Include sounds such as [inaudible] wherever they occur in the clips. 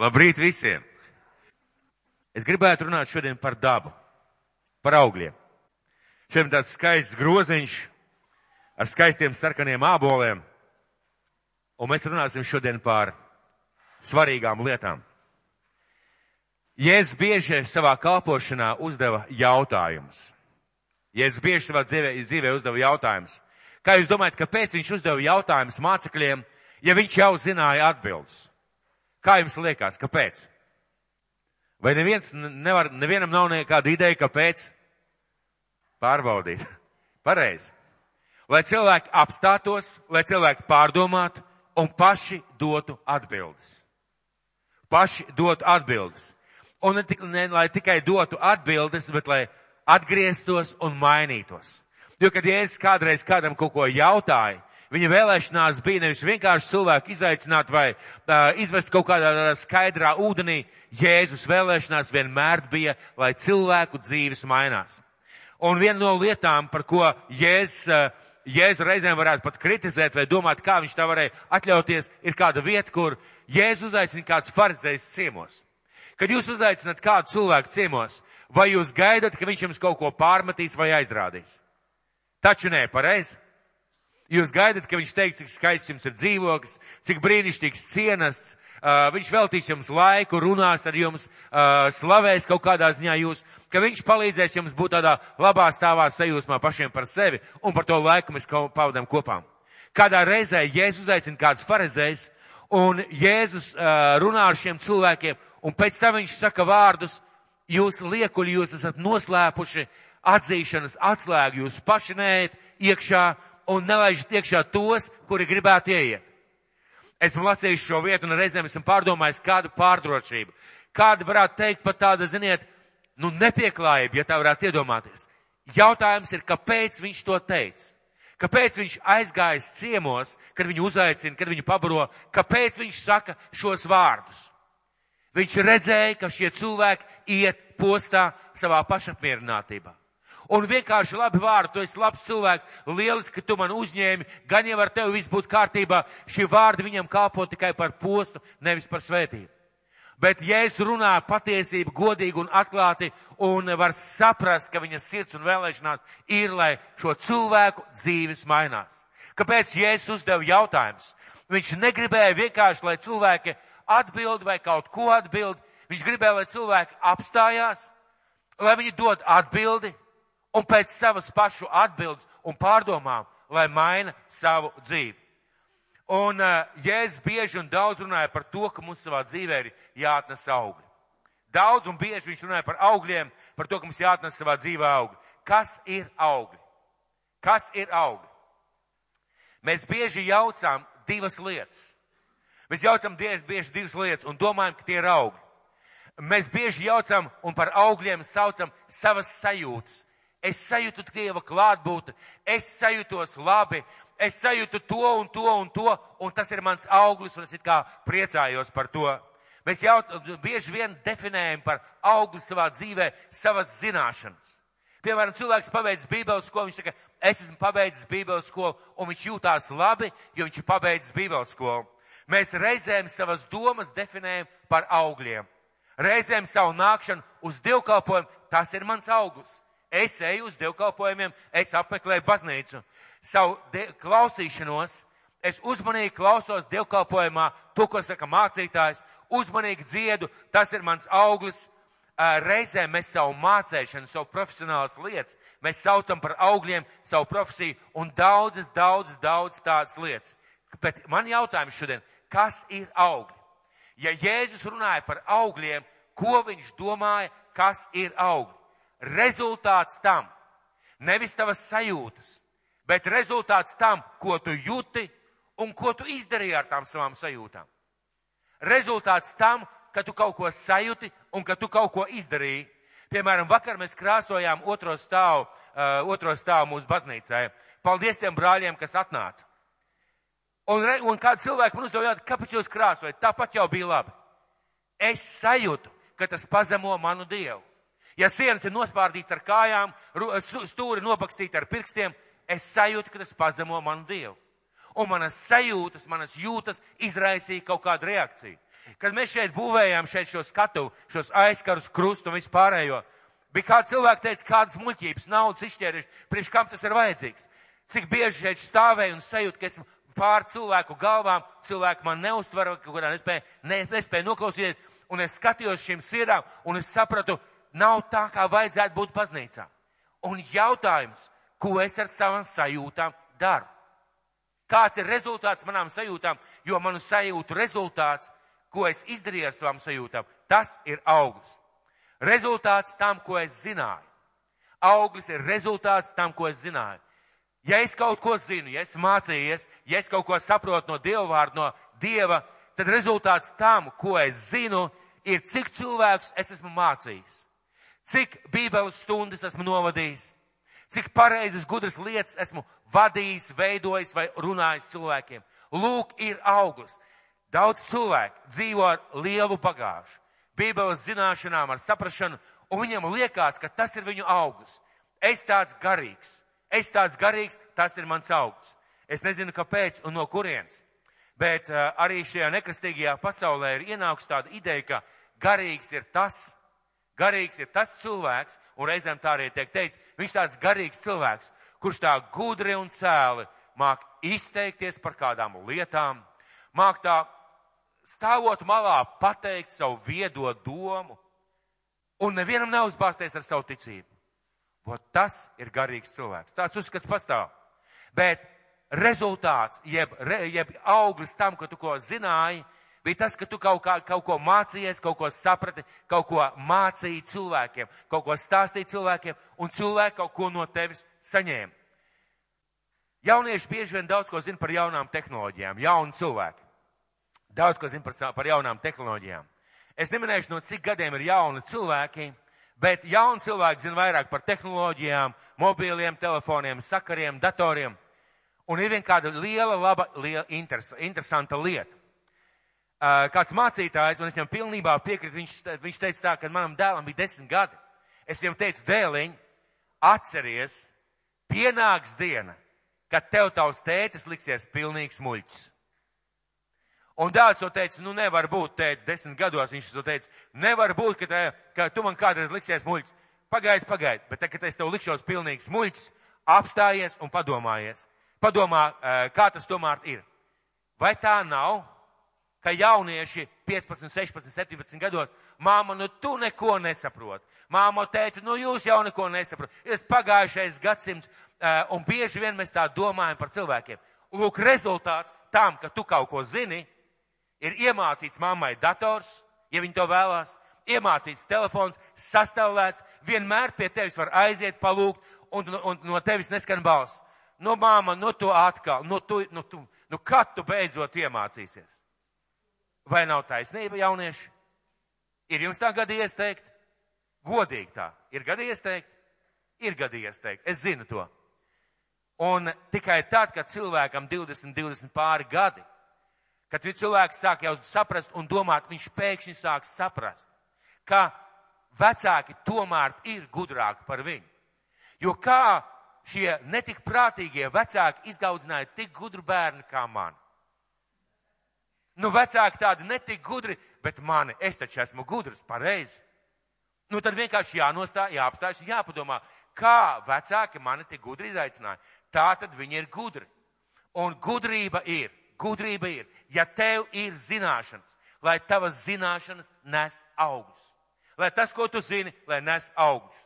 Labrīt visiem! Es gribētu runāt šodien par dabu, par augļiem. Šodien tāds skaists groziņš ar skaistiem sarkaniem āboliem, un mēs runāsim šodien par svarīgām lietām. Jēzus bieži savā kalpošanā uzdeva jautājumus. Jēzus bieži savā dzīvē, dzīvē uzdeva jautājumus. Kā jūs domājat, kāpēc viņš uzdeva jautājumus mācekļiem, ja viņš jau zināja atbildes? Kā jums liekas, kāpēc? Vai neviens nevar, nevienam nav nekāda ideja, kāpēc? Pārbaudīt. [laughs] Pareizi. Lai cilvēki apstātos, lai cilvēki pārdomātu un paši dotu atbildes. Paši dotu atbildes. Un ne, tik, ne lai tikai dotu atbildes, bet lai atgrieztos un mainītos. Jo, kad Jēzus kādreiz kādam kaut ko jautāja, Viņa vēlēšanās bija nevis vienkārši cilvēku izaicināt vai uh, izvest kaut kādā skaidrā ūdenī. Jēzus vēlēšanās vienmēr bija, lai cilvēku dzīves mainās. Un viena no lietām, par ko Jēzus, uh, Jēzus reizēm varētu pat kritizēt vai domāt, kā viņš tā varēja atļauties, ir kāda vieta, kur Jēzus uzaicina kāds farizējs ciemos. Kad jūs uzaicināt kādu cilvēku ciemos, vai jūs gaidat, ka viņš jums kaut ko pārmetīs vai aizrādīs? Taču nē, pareizi. Jūs gaidat, ka viņš teiks, cik skaists jums ir dzīvoklis, cik brīnišķīgs cienasts, uh, viņš veltīs jums laiku, runās ar jums, uh, slavēs kaut kādā ziņā jūs, ka viņš palīdzēs jums būt tādā labā stāvā sajūsmā pašiem par sevi un par to laiku mēs pavadām kopā. Kādā reizē Jēzus aicina kādus farizējus un Jēzus uh, runā ar šiem cilvēkiem un pēc tam viņš saka vārdus, jūs liekuļi, jūs esat noslēpuši atzīšanas atslēgu, jūs paši neiet iekšā un nelaižat iekšā tos, kuri gribētu ieiet. Esmu lasījis šo vietu un reizēm esmu pārdomājis kādu pārdrošību. Kāda varētu teikt pat tāda, ziniet, nu nepieklājība, ja tā varētu iedomāties. Jautājums ir, kāpēc viņš to teica? Kāpēc viņš aizgājas ciemos, kad viņu uzaicina, kad viņu pabaro? Kāpēc viņš saka šos vārdus? Viņš redzēja, ka šie cilvēki iet postā savā pašapmierinātībā un vienkārši labi vārdi, tu esi labs cilvēks, lieliski, ka tu man uzņēmi, gan jau ar tevi viss būtu kārtībā, šie vārdi viņam kalpo tikai par postu, nevis par svētību. Bet Jēzus runā patiesību godīgi un atklāti un var saprast, ka viņa sirds un vēlēšanās ir, lai šo cilvēku dzīves mainās. Kāpēc Jēzus uzdeva jautājumus? Viņš negribēja vienkārši, lai cilvēki atbild vai kaut ko atbild. Viņš gribēja, lai cilvēki apstājās, lai viņi dod atbildi, un pēc savas pašu atbildes un pārdomām, lai maina savu dzīvi. Un uh, Jēzus bieži un daudz runāja par to, ka mums savā dzīvē ir jāatnes augļi. Daudz un bieži viņš runāja par augļiem, par to, ka mums jāatnes savā dzīvē augļi. Kas ir augļi? Kas ir augļi? Mēs bieži jaucām divas lietas. Mēs jaucam bieži divas lietas un domājam, ka tie ir augļi. Mēs bieži jaucam un par augļiem saucam savas sajūtas, Es sajūtu Dieva klātbūtni, es sajūtos labi, es sajūtu to un to un to, un tas ir mans auglis, un es it kā priecājos par to. Mēs jau bieži vien definējam par augli savā dzīvē savas zināšanas. Piemēram, cilvēks pabeidz Bībeles skolu, viņš saka, es esmu pabeidzis Bībeles skolu, un viņš jūtās labi, jo viņš ir pabeidzis Bībeles skolu. Mēs reizēm savas domas definējam par augļiem. Reizēm savu nākšanu uz dievkalpojumu, tas ir mans auglis. Es eju uz dievkalpojumiem, es apmeklēju baznīcu. Savu klausīšanos, es uzmanīgi klausos dievkalpojumā, to, ko saka mācītājs, uzmanīgi dziedu, tas ir mans auglis. Reizē mēs savu mācēšanu, savu profesionālas lietas, mēs saucam par augļiem savu profesiju un daudzas, daudzas, daudzas tādas lietas. Bet man jautājums šodien, kas ir augļi? Ja Jēzus runāja par augļiem, ko viņš domāja, kas ir augļi? Rezultāts tam, nevis tavas sajūtas, bet rezultāts tam, ko tu jūti un ko tu izdarīji ar tām savām sajūtām. Rezultāts tam, ka tu kaut ko sajūti un ka tu kaut ko izdarīji. Piemēram, vakar mēs krāsojām otro stāvu, uh, otro stāvu mūsu baznīcai. Paldies tiem brāļiem, kas atnāca. Un, re, un kāds cilvēks man uzdeva jautājumu, kāpēc jūs krāsojat? Tāpat jau bija labi. Es sajūtu, ka tas pazemo manu dievu. Ja sienas ir nospārdīts ar kājām, stūri nobakstīti ar pirkstiem, es sajūtu, ka tas pazemo manu dievu. Un manas sajūtas, manas jūtas izraisīja kaut kādu reakciju. Kad mēs šeit būvējām šeit šo skatu, šos aizkarus, krustu un vispārējo, bija kāds cilvēks teica, kādas muļķības, naudas izšķēruši, priekš kam tas ir vajadzīgs. Cik bieži šeit stāvēju un sajūtu, ka esmu pār cilvēku galvām, cilvēki man neuztver, kurā nespēja, ne, nespēja noklausīties, un es skatījos šīm sierām, un es sapratu, nav tā, kā vajadzētu būt baznīcā. Un jautājums, ko es ar savām sajūtām daru? Kāds ir rezultāts manām sajūtām, jo manu sajūtu rezultāts, ko es izdarīju ar savām sajūtām, tas ir auglis. Rezultāts tam, ko es zināju. Auglis ir rezultāts tam, ko es zināju. Ja es kaut ko zinu, ja es mācījies, ja es kaut ko saprotu no Dieva vārdu, no Dieva, tad rezultāts tam, ko es zinu, ir cik cilvēkus es esmu mācījis, cik bībeles stundas esmu novadījis, cik pareizes, gudras lietas esmu vadījis, veidojis vai runājis cilvēkiem. Lūk, ir auglis. Daudz cilvēku dzīvo ar lielu bagāžu, bībeles zināšanām, ar saprašanu, un viņam liekas, ka tas ir viņu auglis. Es tāds garīgs, es tāds garīgs, tas ir mans auglis. Es nezinu, kāpēc un no kurienes, bet uh, arī šajā nekristīgajā pasaulē ir ienākusi tāda ideja, ka garīgs ir tas, garīgs ir tas cilvēks, un reizēm tā arī tiek teikt, viņš tāds garīgs cilvēks, kurš tā gudri un cēli māk izteikties par kādām lietām, māk tā stāvot malā pateikt savu viedo domu un nevienam neuzbāzties ar savu ticību. Ot tas ir garīgs cilvēks. Tāds uzskats pastāv. Bet rezultāts, jeb, jeb auglis tam, ka tu ko zināji, bija tas, ka tu kaut, kā, kaut ko mācījies, kaut ko saprati, kaut ko mācīji cilvēkiem, kaut ko stāstīji cilvēkiem, un cilvēki kaut ko no tevis saņēma. Jaunieši bieži vien daudz ko zina par jaunām tehnoloģijām, jauni cilvēki. Daudz ko zina par, par jaunām tehnoloģijām. Es neminēšu, no cik gadiem ir jauni cilvēki, bet jauni cilvēki zina vairāk par tehnoloģijām, mobīliem, telefoniem, sakariem, datoriem. Un ir vien kāda liela, laba, liela, interes, interesanta lieta. Kāds mācītājs, un es viņam pilnībā piekrītu, viņš, viņš teica tā, ka manam dēlam bija desmit gadi. Es viņam teicu, dēliņ, atceries, pienāks diena, kad tev tavs tētis liksies pilnīgs muļķis. Un dāds to teica, nu nevar būt, tēt, desmit gados viņš to teica, nevar būt, ka, tā, ka tu man kādreiz liksies muļķis. Pagaidi, pagaidi, bet tagad, kad es tev likšos pilnīgs muļķis, apstājies un padomājies. Padomā, kā tas tomēr ir. Vai tā nav, ka jaunieši 15, 16, 17 gados, māma, nu tu neko nesaproti. Māma, tēti, nu jūs jau neko nesaprotat. Ir pagājušais gadsimts, un bieži vien mēs tā domājam par cilvēkiem. Lūk, rezultāts tam, ka tu kaut ko zini, ir iemācīts mammai dators, ja viņi to vēlās, iemācīts telefons, sastāvēts, vienmēr pie tevis var aiziet, palūgt, un, un no tevis neskan balss. Nu, māma, nu tu atkal, nu, tu, nu, tu, nu kad tu beidzot iemācīsies? Vai nav taisnība, jaunieši? Ir jums tā gadījies teikt? Godīgi tā. Ir gadījies teikt? Ir gadījies teikt. Es zinu to. Un tikai tad, kad cilvēkam 20, 20 pāri gadi, Kad cilvēks sāk jau saprast un domāt, viņš pēkšņi sāk saprast, ka vecāki tomēr ir gudrāki par viņu. Jo kā šie netik prātīgie vecāki izgaudzināja tik gudru bērnu kā mani? Nu, vecāki tādi netik gudri, bet mani, es taču esmu gudrs, pareizi. Nu, tad vienkārši jānostāj, jāapstājas, jāpadomā, kā vecāki mani tik gudri izaicināja. Tā tad viņi ir gudri. Un gudrība ir Gudrība ir, ja tev ir zināšanas, lai tavas zināšanas nes augļus. Lai tas, ko tu zini, lai nes augļus.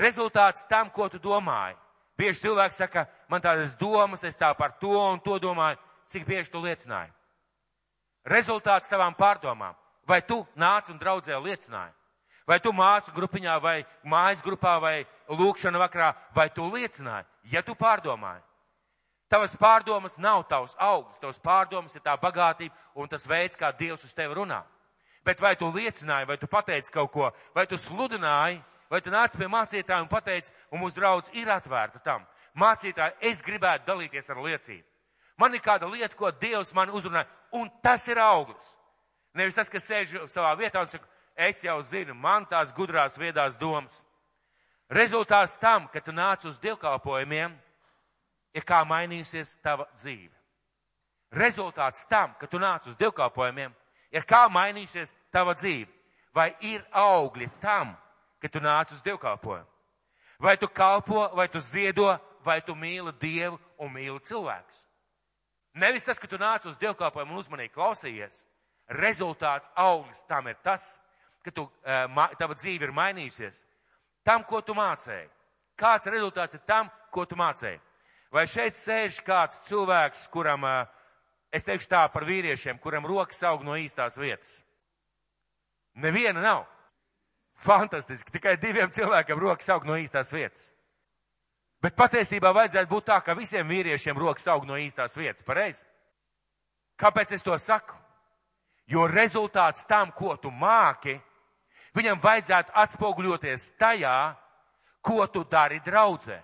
Rezultāts tam, ko tu domāji. Bieži cilvēks saka, man tādas domas, es tā par to un to domāju, cik bieži tu liecināji. Rezultāts tavām pārdomām. Vai tu nāc un draudzē liecināji? Vai tu mācu grupiņā, vai mājas grupā, vai lūkšana vakarā, vai tu liecināji, ja tu pārdomāji? Tavas pārdomas nav tavs augsts, tavas pārdomas ir tā bagātība un tas veids, kā Dievs uz tevi runā. Bet vai tu liecināji, vai tu pateici kaut ko, vai tu sludināji, vai tu nāc pie mācītāja un pateici, un mūsu draudz ir atvērta tam. Mācītāji, es gribētu dalīties ar liecību. Man ir kāda lieta, ko Dievs man uzrunāja, un tas ir auglis. Nevis tas, kas sēž savā vietā un saka, es jau zinu, man tās gudrās viedās domas. Rezultāts tam, ka tu nāc uz dievkalpojumiem, ir kā mainījusies tava dzīve. Rezultāts tam, ka tu nāc uz dievkalpojumiem, ir kā mainīsies tava dzīve. Vai ir augļi tam, ka tu nāc uz dievkalpojumu? Vai tu kalpo, vai tu ziedo, vai tu mīli Dievu un mīli cilvēkus? Nevis tas, ka tu nāc uz dievkalpojumu un uzmanīgi klausījies. Rezultāts auglis tam ir tas, ka tu, uh, tava dzīve ir mainījusies. Tam, ko tu mācēji. Kāds rezultāts ir tam, ko tu mācēji? Vai šeit sēž kāds cilvēks, kuram, es teikšu tā par vīriešiem, kuram rokas aug no īstās vietas? Neviena nav. Fantastiski, tikai diviem cilvēkiem rokas aug no īstās vietas. Bet patiesībā vajadzētu būt tā, ka visiem vīriešiem rokas aug no īstās vietas, pareizi? Kāpēc es to saku? Jo rezultāts tam, ko tu māki, viņam vajadzētu atspoguļoties tajā, ko tu dari draudzē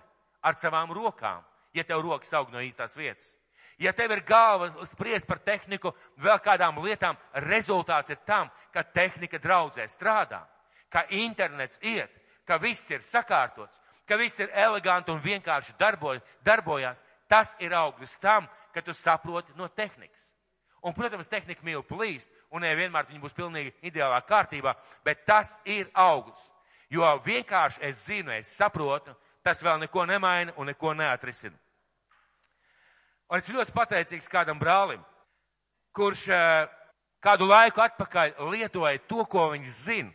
ar savām rokām, ja tev rokas aug no īstās vietas. Ja tev ir galva spriest par tehniku, vēl kādām lietām, rezultāts ir tam, ka tehnika draudzē strādā, ka internets iet, ka viss ir sakārtots, ka viss ir eleganti un vienkārši darbojas, darbojās. Tas ir auglis tam, ka tu saproti no tehnikas. Un, protams, tehnika mīl plīst, un nevienmēr viņa būs pilnīgi ideālā kārtībā, bet tas ir auglis. Jo vienkārši es zinu, es saprotu, tas vēl neko nemaina un neko neatrisina. Un es ļoti pateicīgs kādam brālim, kurš eh, kādu laiku atpakaļ lietoja to, ko viņš zina.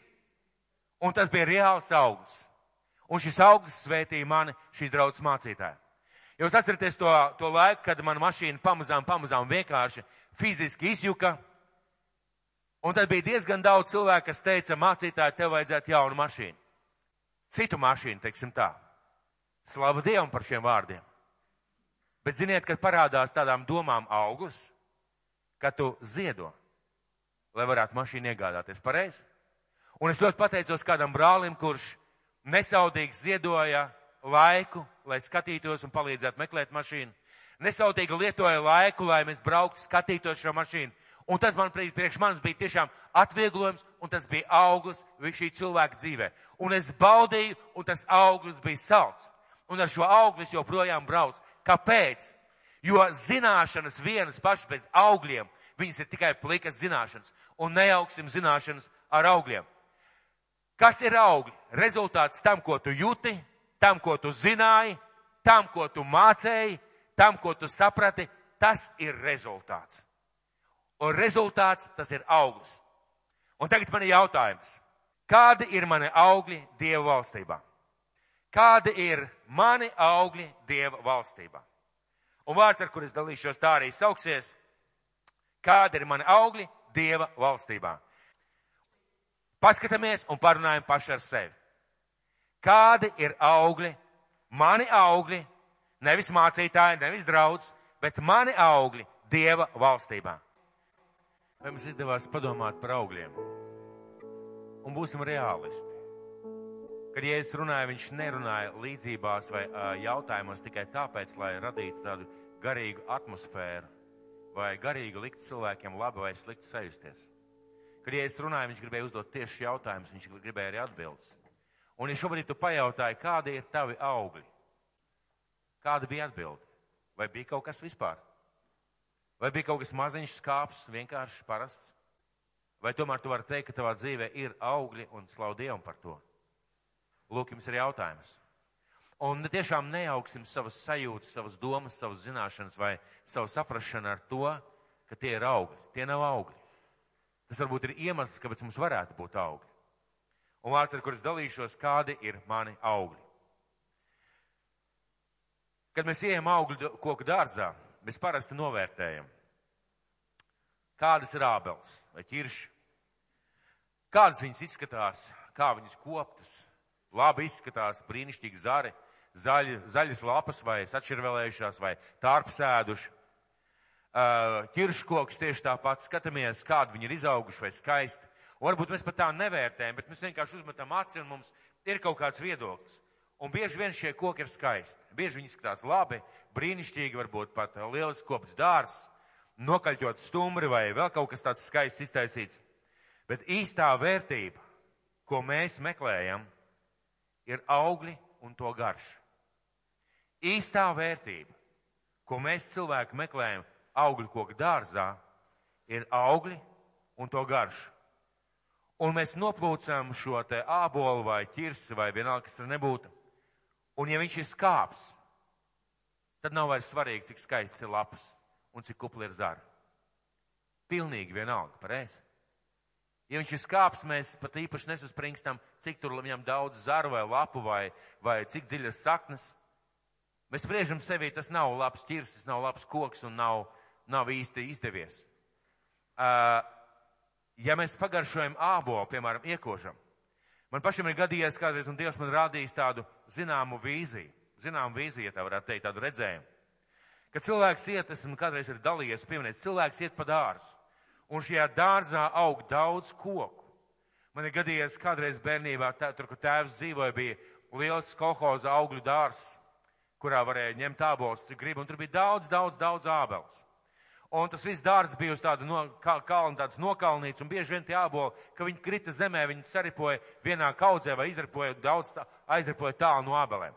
Un tas bija reāls augsts. Un šis augsts svētīja mani, šīs draudzes mācītāji. Jūs atceraties to, to laiku, kad mana mašīna pamazām, pamazām vienkārši fiziski izjuka. Un tad bija diezgan daudz cilvēku, kas teica, mācītāji, tev vajadzētu jaunu mašīnu. Citu mašīnu, teiksim tā. Slavu Dievam par šiem vārdiem. Bet ziniet, kad parādās tādām domām auglis, ka tu ziedo, lai varētu mašīnu iegādāties pareizi. Un es ļoti pateicos kādam brālim, kurš nesaudīgi ziedoja laiku, lai skatītos un palīdzētu meklēt mašīnu. Nesaudīgi lietoja laiku, lai mēs brauktu, skatītos šo mašīnu. Un tas man priekš manis bija tiešām atvieglojums, un tas bija auglis šī cilvēka dzīvē. Un es baudīju, un tas auglis bija salds. Un ar šo auglis joprojām brauc. Kāpēc? Jo zināšanas vienas pašas bez augļiem, viņas ir tikai plikas zināšanas, un neaugsim zināšanas ar augļiem. Kas ir augļi? Rezultāts tam, ko tu jūti, tam, ko tu zināji, tam, ko tu mācēji, tam, ko tu saprati, tas ir rezultāts. Un rezultāts tas ir auglis. Un tagad man ir jautājums. Kādi ir mani augļi Dieva valstībā? kādi ir mani augļi Dieva valstībā. Un vārds, ar kur es dalīšos, tā arī sauksies, kādi ir mani augļi Dieva valstībā. Paskatāmies un parunājam paši ar sevi. Kādi ir augļi, mani augļi, nevis mācītāji, nevis draudz, bet mani augļi Dieva valstībā. Vai mums izdevās padomāt par augļiem? Un būsim realisti. Kad Jēzus runāja, viņš nerunāja līdzībās vai uh, jautājumos tikai tāpēc, lai radītu tādu garīgu atmosfēru vai garīgi likt cilvēkiem labi vai slikti sajusties. Kad Jēzus runāja, viņš gribēja uzdot tieši jautājumus, viņš gribēja arī atbildes. Un ja šobrīd tu pajautāji, kādi ir tavi augļi, kāda bija atbilde? Vai bija kaut kas vispār? Vai bija kaut kas maziņš, skāps, vienkārši parasts? Vai tomēr tu vari teikt, ka tavā dzīvē ir augļi un slavu Dievam par to? Lūk, jums ir jautājums. Un tiešām neaugsim savas sajūtas, savas domas, savas zināšanas vai savu saprašanu ar to, ka tie ir augļi. Tie nav augļi. Tas varbūt ir iemesls, kāpēc mums varētu būt augļi. Un vārds, ar kuras dalīšos, kādi ir mani augļi. Kad mēs ejam augļu koku dārzā, mēs parasti novērtējam, kādas ir ābeles vai ķirši, kādas viņas izskatās, kā viņas koptas, labi izskatās, brīnišķīgi zari, zaļi, zaļas lapas vai sačirvelējušās vai tārpsēduši. Uh, Kirškoks tieši tāpat skatāmies, kādi viņi ir izauguši vai skaisti. Un varbūt mēs pat tā nevērtējam, bet mēs vienkārši uzmetam aci un mums ir kaut kāds viedoklis. Un bieži vien šie koki ir skaisti. Bieži viņi izskatās labi, brīnišķīgi, varbūt pat liels kops dārs, nokaļķot stumbri vai vēl kaut kas tāds skaists iztaisīts. Bet īstā vērtība, ko mēs meklējam, ir augļi un to garš. Īstā vērtība, ko mēs cilvēki meklējam augļu koku dārzā, ir augļi un to garšu. Un mēs noplūcam šo te ābolu vai ķirsi vai vienalga, kas tur nebūtu. Un ja viņš ir skāps, tad nav vairs svarīgi, cik skaists ir lapas un cik kupli ir zara. Pilnīgi vienalga, pareizi. Ja viņš ir skāps, mēs pat īpaši nesuspringstam, cik tur viņam daudz zaru vai lapu vai, vai cik dziļas saknes. Mēs spriežam sevi, tas nav labs ķirsis, nav labs koks un nav, nav īsti izdevies. Uh, ja mēs pagaršojam ābolu, piemēram, iekožam, man pašam ir gadījies kādreiz, un Dievs man rādījis tādu zināmu vīziju, zināmu vīziju, tā varētu teikt, tādu redzējumu. Kad cilvēks iet, esmu kādreiz ir dalījies, pieminēt, cilvēks iet pa dārzu, un šajā dārzā aug daudz koku. Man ir gadījies kādreiz bērnībā, tā, tur, kur tēvs dzīvoja, bija liels kolhoza augļu dārzs, kurā varēja ņemt ābolus, cik grib, un tur bija daudz, daudz, daudz ābeles. Un tas viss dārzs bija uz tāda no, kalna, tāds nokalnīts, un bieži vien tie āboli, ka viņi krita zemē, viņi saripoja vienā kaudzē vai izripoja daudz, tā, aizripoja tālu no ābelēm.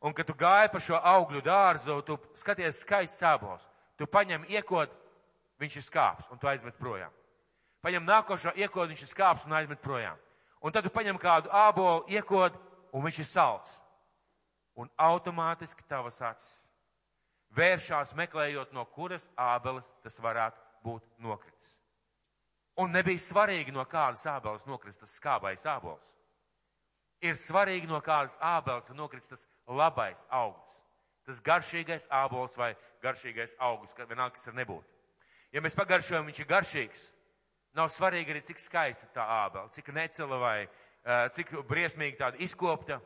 Un, kad tu gāji pa šo augļu dārzu, tu skaties skaists ābols. Tu paņem iekot, viņš ir skāps, un tu aizmet projām. Paņem nākošo iekot, viņš ir skāps un aizmet projām. Un tad tu paņem kādu ābolu, iekot, un viņš ir salds un automātiski tavas acis vēršās meklējot, no kuras ābeles tas varētu būt nokritis. Un nebija svarīgi, no kādas ābeles nokrist tas skābais ābols. Ir svarīgi, no kādas ābeles nokrist tas labais augsts. Tas garšīgais ābols vai garšīgais augsts, kad vienalga, kas ir nebūt. Ja mēs pagaršojam, viņš ir garšīgs, nav svarīgi arī, cik skaista tā ābele, cik necela vai cik briesmīgi tāda izkopta.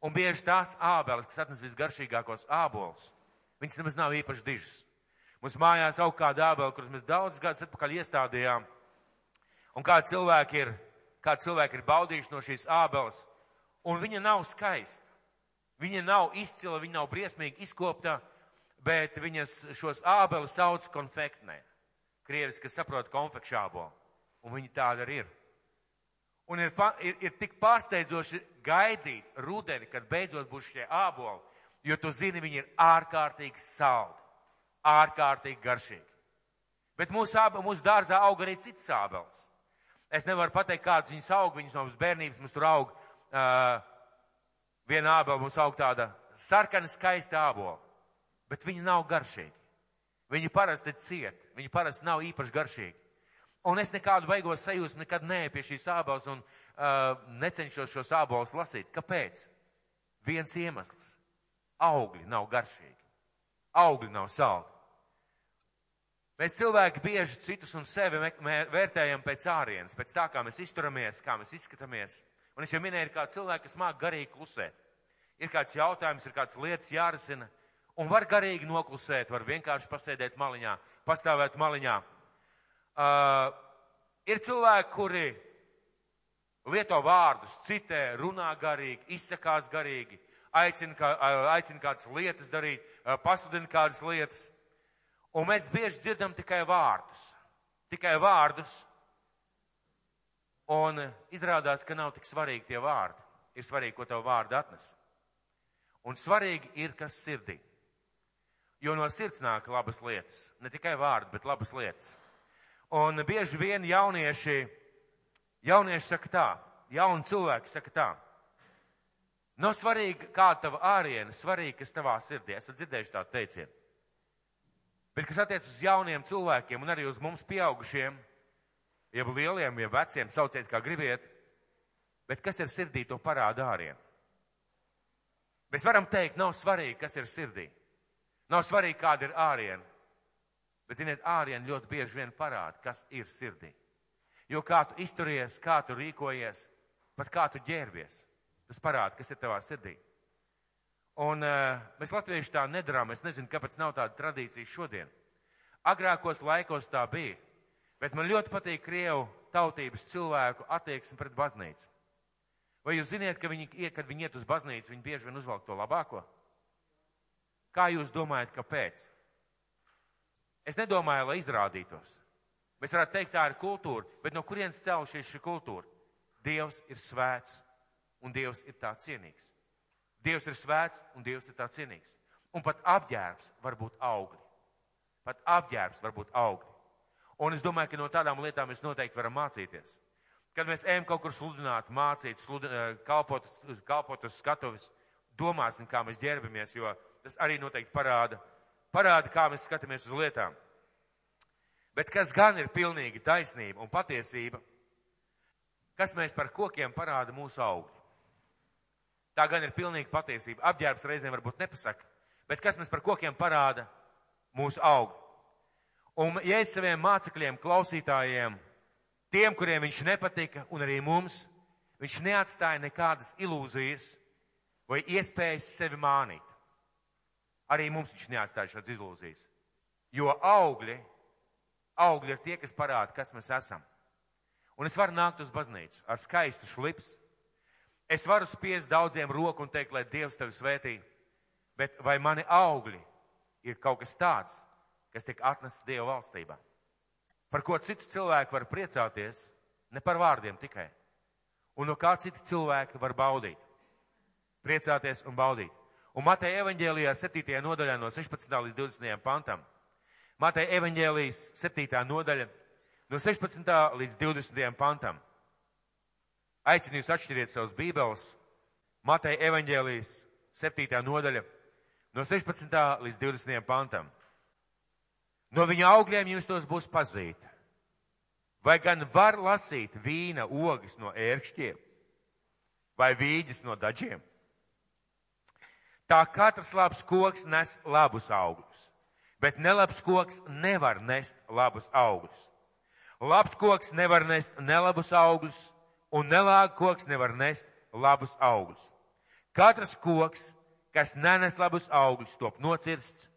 Un bieži tās ābeles, kas atnes visgaršīgākos ābolus, viņas nemaz nav īpaši dižas. Mums mājās aug kāda ābele, kuras mēs daudz gadus atpakaļ iestādījām. Un kā cilvēki ir, kā cilvēki ir baudījuši no šīs ābeles, un viņa nav skaista. Viņa nav izcila, viņa nav briesmīgi izkopta, bet viņas šos ābeles sauc konfektnē. Krievis, kas saprot konfekšābo, un viņa tāda arī ir. Un ir, ir, ir tik pārsteidzoši gaidīt rudeni, kad beidzot būs šie āboli, jo tu zini, viņi ir ārkārtīgi saldi, ārkārtīgi garšīgi. Bet mūsu, mūsu dārzā aug arī citas ābeles. Es nevaru pateikt, kādas viņas aug, viņas no bērnības mums tur aug. Uh, viena ābele mums aug tāda sarkana, skaista ābola, bet viņi nav garšīgi. Viņi parasti ciet, viņi parasti nav īpaši garšīgi. Un es nekādu beigos sajūsmu nekad neeju pie šīs ābolas un uh, necenšos šos ābolus lasīt. Kāpēc? Viens iemesls. Augļi nav garšīgi. Augļi nav saldi. Mēs cilvēki bieži citus un sevi vērtējam pēc ārienes, pēc tā, kā mēs izturamies, kā mēs izskatāmies. Un es jau minēju, kā cilvēki, kas māk garīgi klusēt. Ir kāds jautājums, ir kāds lietas jārisina, un var garīgi noklusēt, var vienkārši pasēdēt maliņā, pastāvēt maliņā Uh, ir cilvēki, kuri lieto vārdus, citē, runā garīgi, izsakās garīgi, aicina, kā, aicina kādas lietas darīt, pasludina kādas lietas. Un mēs bieži dzirdam tikai vārdus. Tikai vārdus. Un izrādās, ka nav tik svarīgi tie vārdi. Ir svarīgi, ko tev vārdi atnes. Un svarīgi ir, kas sirdī. Jo no sirds nāk labas lietas. Ne tikai vārdi, bet labas lietas. Un bieži vien jaunieši, jaunieši saka tā, jauni cilvēki saka tā. Nav svarīgi, kā tava āriena, svarīgi, kas tavā sirdī. Esat dzirdējuši tādu teicienu. Bet kas attiec uz jauniem cilvēkiem un arī uz mums pieaugušiem, jeb lieliem, jeb veciem, sauciet kā gribiet, bet kas ir sirdī, to parāda āriena. Mēs varam teikt, nav svarīgi, kas ir sirdī. Nav svarīgi, kāda ir āriena. Bet, ziniet, ārieni ļoti bieži vien parāda, kas ir sirdī. Jo kā tu izturies, kā tu rīkojies, pat kā tu ģērbies, tas parāda, kas ir tavā sirdī. Un uh, mēs latvieši tā nedarām, es nezinu, kāpēc nav tāda tradīcija šodien. Agrākos laikos tā bija, bet man ļoti patīk Krievu tautības cilvēku attieksme pret baznīcu. Vai jūs ziniet, ka viņi, kad viņi iet uz baznīcu, viņi bieži vien uzvelk to labāko? Kā jūs domājat, kāpēc? Es nedomāju, lai izrādītos. Mēs varētu teikt, tā ir kultūra, bet no kurienes celšies šī kultūra? Dievs ir svēts un Dievs ir tā cienīgs. Dievs ir svēts un Dievs ir tā cienīgs. Un pat apģērbs var būt augļi. Pat apģērbs var būt augļi. Un es domāju, ka no tādām lietām mēs noteikti varam mācīties. Kad mēs ejam kaut kur sludināt, mācīt, sludināt, eh, kalpot, kalpot uz skatuves, domāsim, kā mēs ģērbamies, jo tas arī noteikti parāda, parāda, kā mēs skatāmies uz lietām. Bet kas gan ir pilnīgi taisnība un patiesība, kas mēs par kokiem parāda mūsu augļi. Tā gan ir pilnīgi patiesība. Apģērbs reizēm varbūt nepasaka, bet kas mēs par kokiem parāda mūsu augļi. Un ja es saviem mācekļiem, klausītājiem, tiem, kuriem viņš nepatika, un arī mums, viņš neatstāja nekādas ilūzijas vai iespējas sevi mānīt. Arī mums viņš neatstāja šādas ilūzijas. Jo augļi, augļi ir tie, kas parāda, kas mēs esam. Un es varu nākt uz baznīcu ar skaistu šlips. Es varu spiest daudziem roku un teikt, lai Dievs tevi svētī. Bet vai mani augļi ir kaut kas tāds, kas tiek atnests Dieva valstībā? Par ko citu cilvēku var priecāties, ne par vārdiem tikai. Un no kā citi cilvēki var baudīt. Priecāties un baudīt. Un Mateja evaņģēlijā 7. nodaļā no 16. līdz 20. pantam. Mateja evaņģēlijas 7. nodaļa no 16. līdz 20. pantam. Aicinu jūs atšķiriet savus bībeles. Mateja evaņģēlijas 7. nodaļa no 16. līdz 20. pantam. No viņa augļiem jums tos būs pazīt. Vai gan var lasīt vīna ogas no ērkšķiem vai vīģis no daļiem? Tā katrs labs koks nes labus augļus, bet nelabs koks nevar nest labus augļus. Labs koks nevar nest nelabus augļus, un nelāga koks nevar nest labus augļus. Katrs koks, kas nenes labus augļus, top nocirsts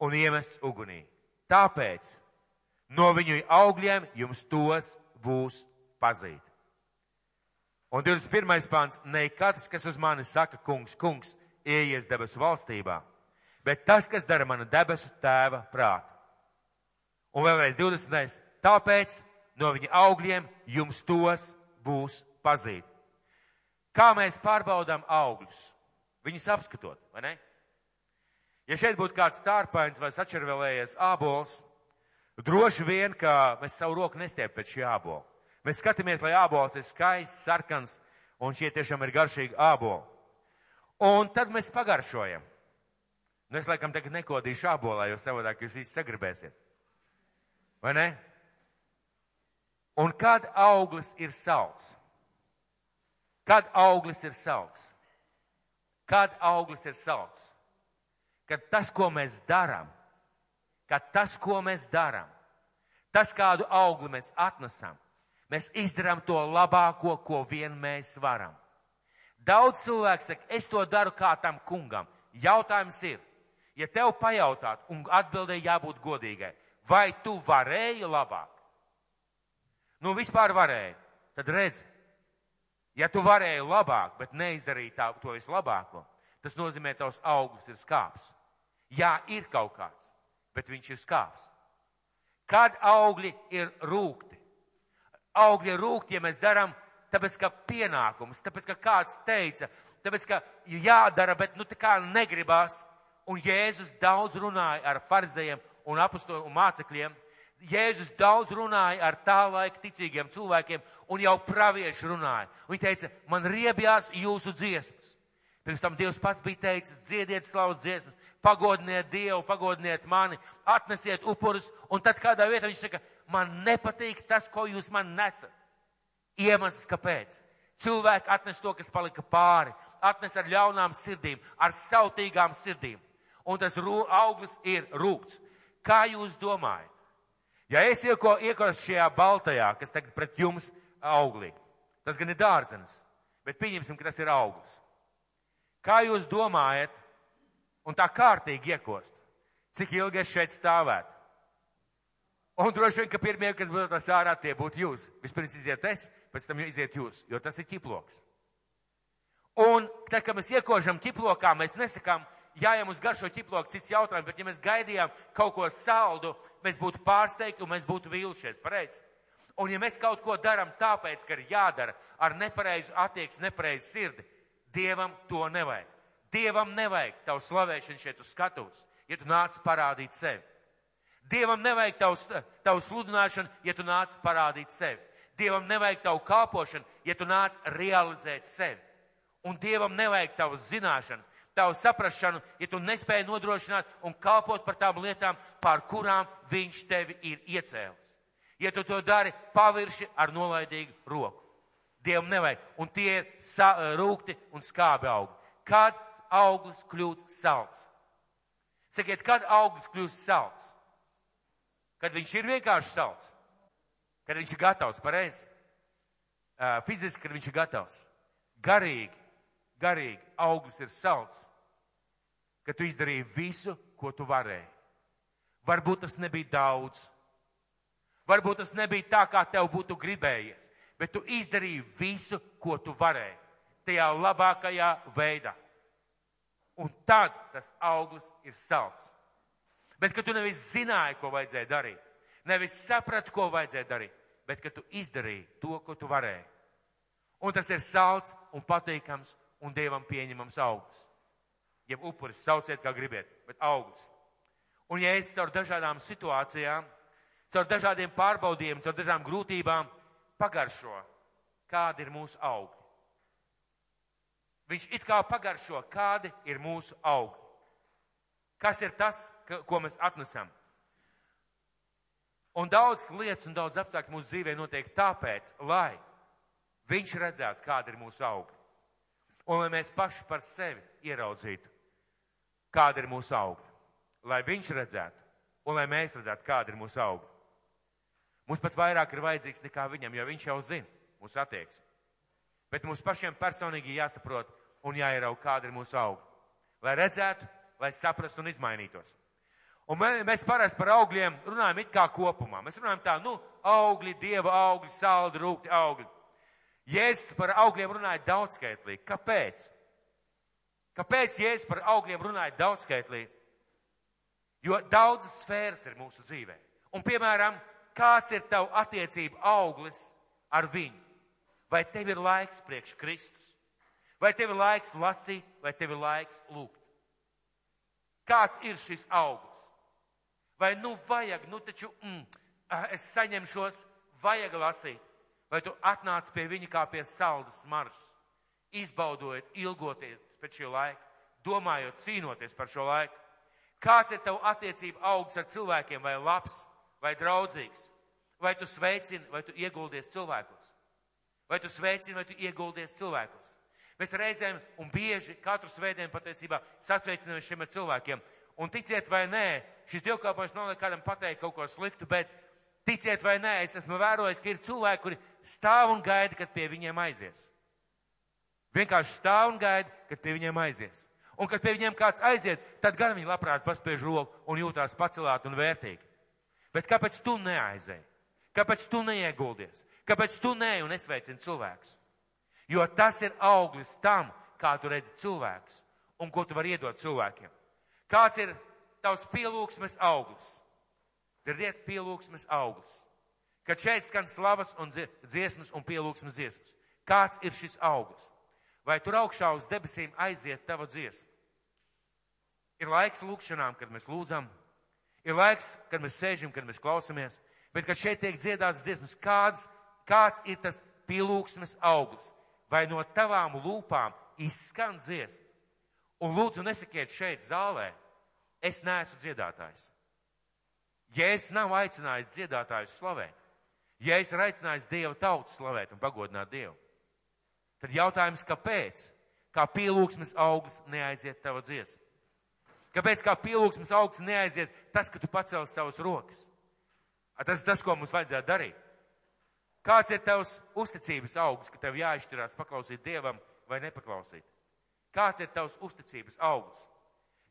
un iemests ugunī. Tāpēc no viņu augļiem jums tos būs pazīt. Un 21. pāns, ne katrs, kas uz mani saka, kungs, kungs, ieies debesu valstībā, bet tas, kas dara mana debesu tēva prātu. Un vēlreiz 20. Tāpēc no viņa augļiem jums tos būs pazīt. Kā mēs pārbaudām augļus? Viņus apskatot, vai ne? Ja šeit būtu kāds stārpains vai sačervelējies ābols, droši vien, ka mēs savu roku nestiep pēc šī ābola. Mēs skatāmies, lai ābols ir skaists, sarkans, un šie tiešām ir garšīgi āboli. Un tad mēs pagaršojam. Nu, es laikam tagad nekodīšu ābolā, jo savādāk jūs visi sagribēsiet. Vai ne? Un kad auglis ir salds? Kad auglis ir salds? Kad auglis ir salds? Kad tas, ko mēs darām, kad tas, ko mēs darām, tas, kādu augli mēs atnesam, mēs izdarām to labāko, ko vien mēs varam. Daudz cilvēku saka, es to daru kā tam kungam. Jautājums ir, ja tev pajautāt, un atbildēji jābūt godīgai, vai tu varēji labāk? Nu, vispār varēji. Tad redzi, ja tu varēji labāk, bet neizdarīji tā, to vislabāko, tas nozīmē, tavs auglis ir skāps. Jā, ir kaut kāds, bet viņš ir skāps. Kad augļi ir rūkti? Augļi ir rūkti, ja mēs darām tāpēc, ka pienākums, tāpēc, ka kāds teica, tāpēc, ka jādara, bet nu tā kā negribās. Un Jēzus daudz runāja ar farizējiem un apostoliem un mācekļiem. Jēzus daudz runāja ar tā laika ticīgiem cilvēkiem un jau pravieši runāja. Viņi teica, man riebjās jūsu dziesmas. Pirms tam Dievs pats bija teicis, dziediet slavas dziesmas, pagodiniet Dievu, pagodiniet mani, atnesiet upurus, un tad kādā vietā viņš saka, man nepatīk tas, ko jūs man nesat. Iemesls, kāpēc? Cilvēki atnes to, kas palika pāri, atnes ar ļaunām sirdīm, ar sautīgām sirdīm. Un tas auglis ir rūkts. Kā jūs domājat? Ja es iekostu šajā baltajā, kas tagad pret jums auglī, tas gan ir dārzenis, bet pieņemsim, ka tas ir auglis. Kā jūs domājat, un tā kārtīgi iekost, cik ilgi es šeit stāvētu? Un droši vien, ka pirmie, kas būtu tas ārā, tie būtu jūs. Vispirms iziet es, pēc tam iziet jūs, jo tas ir ķiploks. Un tad, kad mēs iekožam ķiplokā, mēs nesakām, jā, ja mums garšo ķiploku, cits jautājums, bet ja mēs gaidījām kaut ko saldu, mēs būtu pārsteigti un mēs būtu vīlušies, pareizi? Un ja mēs kaut ko darām tāpēc, ka ir jādara ar nepareizu attieksmi, nepareizu sirdi, Dievam to nevajag. Dievam nevajag tavu slavēšanu šeit uz skatuves, ja tu nāc parādīt sevi. Dievam nevajag tavu, tavu sludināšanu, ja tu nāc parādīt sevi. Dievam nevajag tavu kalpošanu, ja tu nāc realizēt sevi. Un Dievam nevajag tavu zināšanu, tavu saprašanu, ja tu nespēji nodrošināt un kalpot par tām lietām, pār kurām Viņš tevi ir iecēlis. Ja tu to dari pavirši ar nolaidīgu roku. Dievam nevajag. Un tie ir sa, rūkti un skābi augi. Kad auglis kļūst salds? Sakiet, kad auglis kļūst salds? Kad viņš ir vienkārši salds? Kad viņš ir gatavs, pareizi? Uh, fiziski, kad viņš ir gatavs. Garīgi, garīgi auglis ir salds. Kad tu izdarīji visu, ko tu varēji. Varbūt tas nebija daudz. Varbūt tas nebija tā, kā tev būtu gribējies bet tu izdarīji visu, ko tu varēji, tajā labākajā veidā. Un tad tas auglis ir salds. Bet, ka tu nevis zināji, ko vajadzēja darīt, nevis saprati, ko vajadzēja darīt, bet, ka tu izdarīji to, ko tu varēji. Un tas ir salds un patīkams un dievam pieņemams auglis. Jeb upuris, sauciet, kā gribiet, bet auglis. Un ja es caur dažādām situācijām, caur dažādiem pārbaudījumiem, caur dažādām grūtībām, pagaršo, kādi ir mūsu augļi. Viņš it kā pagaršo, kādi ir mūsu augļi. Kas ir tas, ko mēs atnesam? Un daudz lietas un daudz apstākļu mūsu dzīvē notiek tāpēc, lai viņš redzētu, kāda ir mūsu augļi. Un lai mēs paši par sevi ieraudzītu, kāda ir mūsu augļi. Lai viņš redzētu, un lai mēs redzētu, kāda ir mūsu augļi. Mums pat vairāk ir vajadzīgs nekā viņam, jo viņš jau zina mūsu attieksmi. Bet mums pašiem personīgi jāsaprot un jāierauga, kāda ir mūsu auga. Lai redzētu, lai saprastu un izmainītos. Un mēs parasti par augļiem runājam it kā kopumā. Mēs runājam tā, nu, augļi, dieva augļi, saldi, rūkti augļi. Jēzus par augļiem runāja daudzskaitlīgi. Kāpēc? Kāpēc Jēzus par augļiem runāja daudzskaitlīgi? Jo daudzas sfēras ir mūsu dzīvē. Un, piemēram, kāds ir tavu attiecību auglis ar viņu? Vai tev ir laiks priekš Kristus? Vai tev ir laiks lasīt, vai tev ir laiks lūgt? Kāds ir šis auglis? Vai nu vajag, nu taču mm, es saņemšos, vajag lasīt? Vai tu atnāc pie viņa kā pie saldas smaržas, izbaudot, ilgoties pēc šī laika, domājot, cīnoties par šo laiku? Kāds ir tavu attiecību augsts ar cilvēkiem, vai labs, vai draudzīgs? Vai tu sveicini, vai tu ieguldies cilvēkos? Vai tu sveicini, vai tu ieguldies cilvēkos? Mēs reizēm un bieži katru svētdienu patiesībā sasveicinamies šiem cilvēkiem. Un ticiet vai nē, šis dievkalpojums nav kādam pateikt kaut ko sliktu, bet ticiet vai nē, es esmu vērojis, ka ir cilvēki, kuri stāv un gaida, kad pie viņiem aizies. Vienkārši stāv un gaida, kad pie viņiem aizies. Un kad pie viņiem kāds aiziet, tad gan viņi labprāt paspiež roku un jūtās pacelāt un vērtīgi. Bet kāpēc tu neaizēji? Kāpēc tu neieguldies? Kāpēc tu neej un nesveicini cilvēkus? Jo tas ir auglis tam, kā tu redzi cilvēkus un ko tu vari iedot cilvēkiem. Kāds ir tavs pielūgsmes auglis? Dzirdiet, pielūgsmes auglis. Kad šeit skan slavas un dziesmas un pielūgsmes dziesmas. Kāds ir šis auglis? Vai tur augšā uz debesīm aiziet tava dziesma? Ir laiks lūkšanām, kad mēs lūdzam, Ir laiks, kad mēs sēžam, kad mēs klausamies, bet kad šeit tiek dziedāts dziesmas, kāds, kāds ir tas pielūgsmes auglis, vai no tavām lūpām izskan dziesma. Un lūdzu, nesakiet šeit zālē, es neesmu dziedātājs. Es nav aicinājis dziedātājus slavēt, es ir aicinājis Dievu tautu slavēt un pagodināt Dievu, tad jautājums, kāpēc? Kā pielūgsmes auglis neaiziet tava dziesma? Kāpēc kā pielūgsmes augsts neaiziet tas, ka tu pacēli savus rokas? Tas ir tas, ko mums vajadzētu darīt. Kāds ir tavs uzticības augsts, ka tev jāizšķirās paklausīt Dievam vai nepaklausīt? Kāds ir tavs uzticības augsts?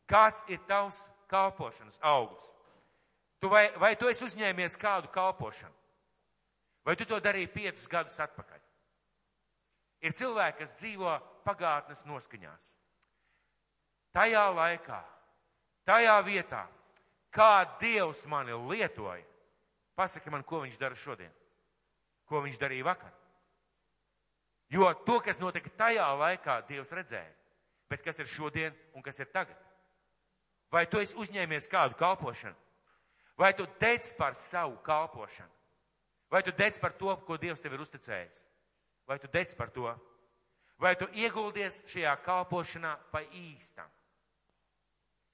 Kāds ir tavs kalpošanas augsts? Tu vai, vai tu esi uzņēmies kādu kalpošanu? Vai tu to darīji piecus gadus atpakaļ? Ir cilvēki, kas dzīvo pagātnes noskaņās. Tajā laikā tajā vietā, kā Dievs mani lietoja, pasaka man, ko viņš dara šodien, ko viņš darīja vakar. Jo to, kas notika tajā laikā, Dievs redzēja, bet kas ir šodien un kas ir tagad. Vai tu esi uzņēmies kādu kalpošanu? Vai tu dec par savu kalpošanu? Vai tu dec par to, ko Dievs tev ir uzticējis? Vai tu dec par to? Vai tu ieguldies šajā kalpošanā pa īstam?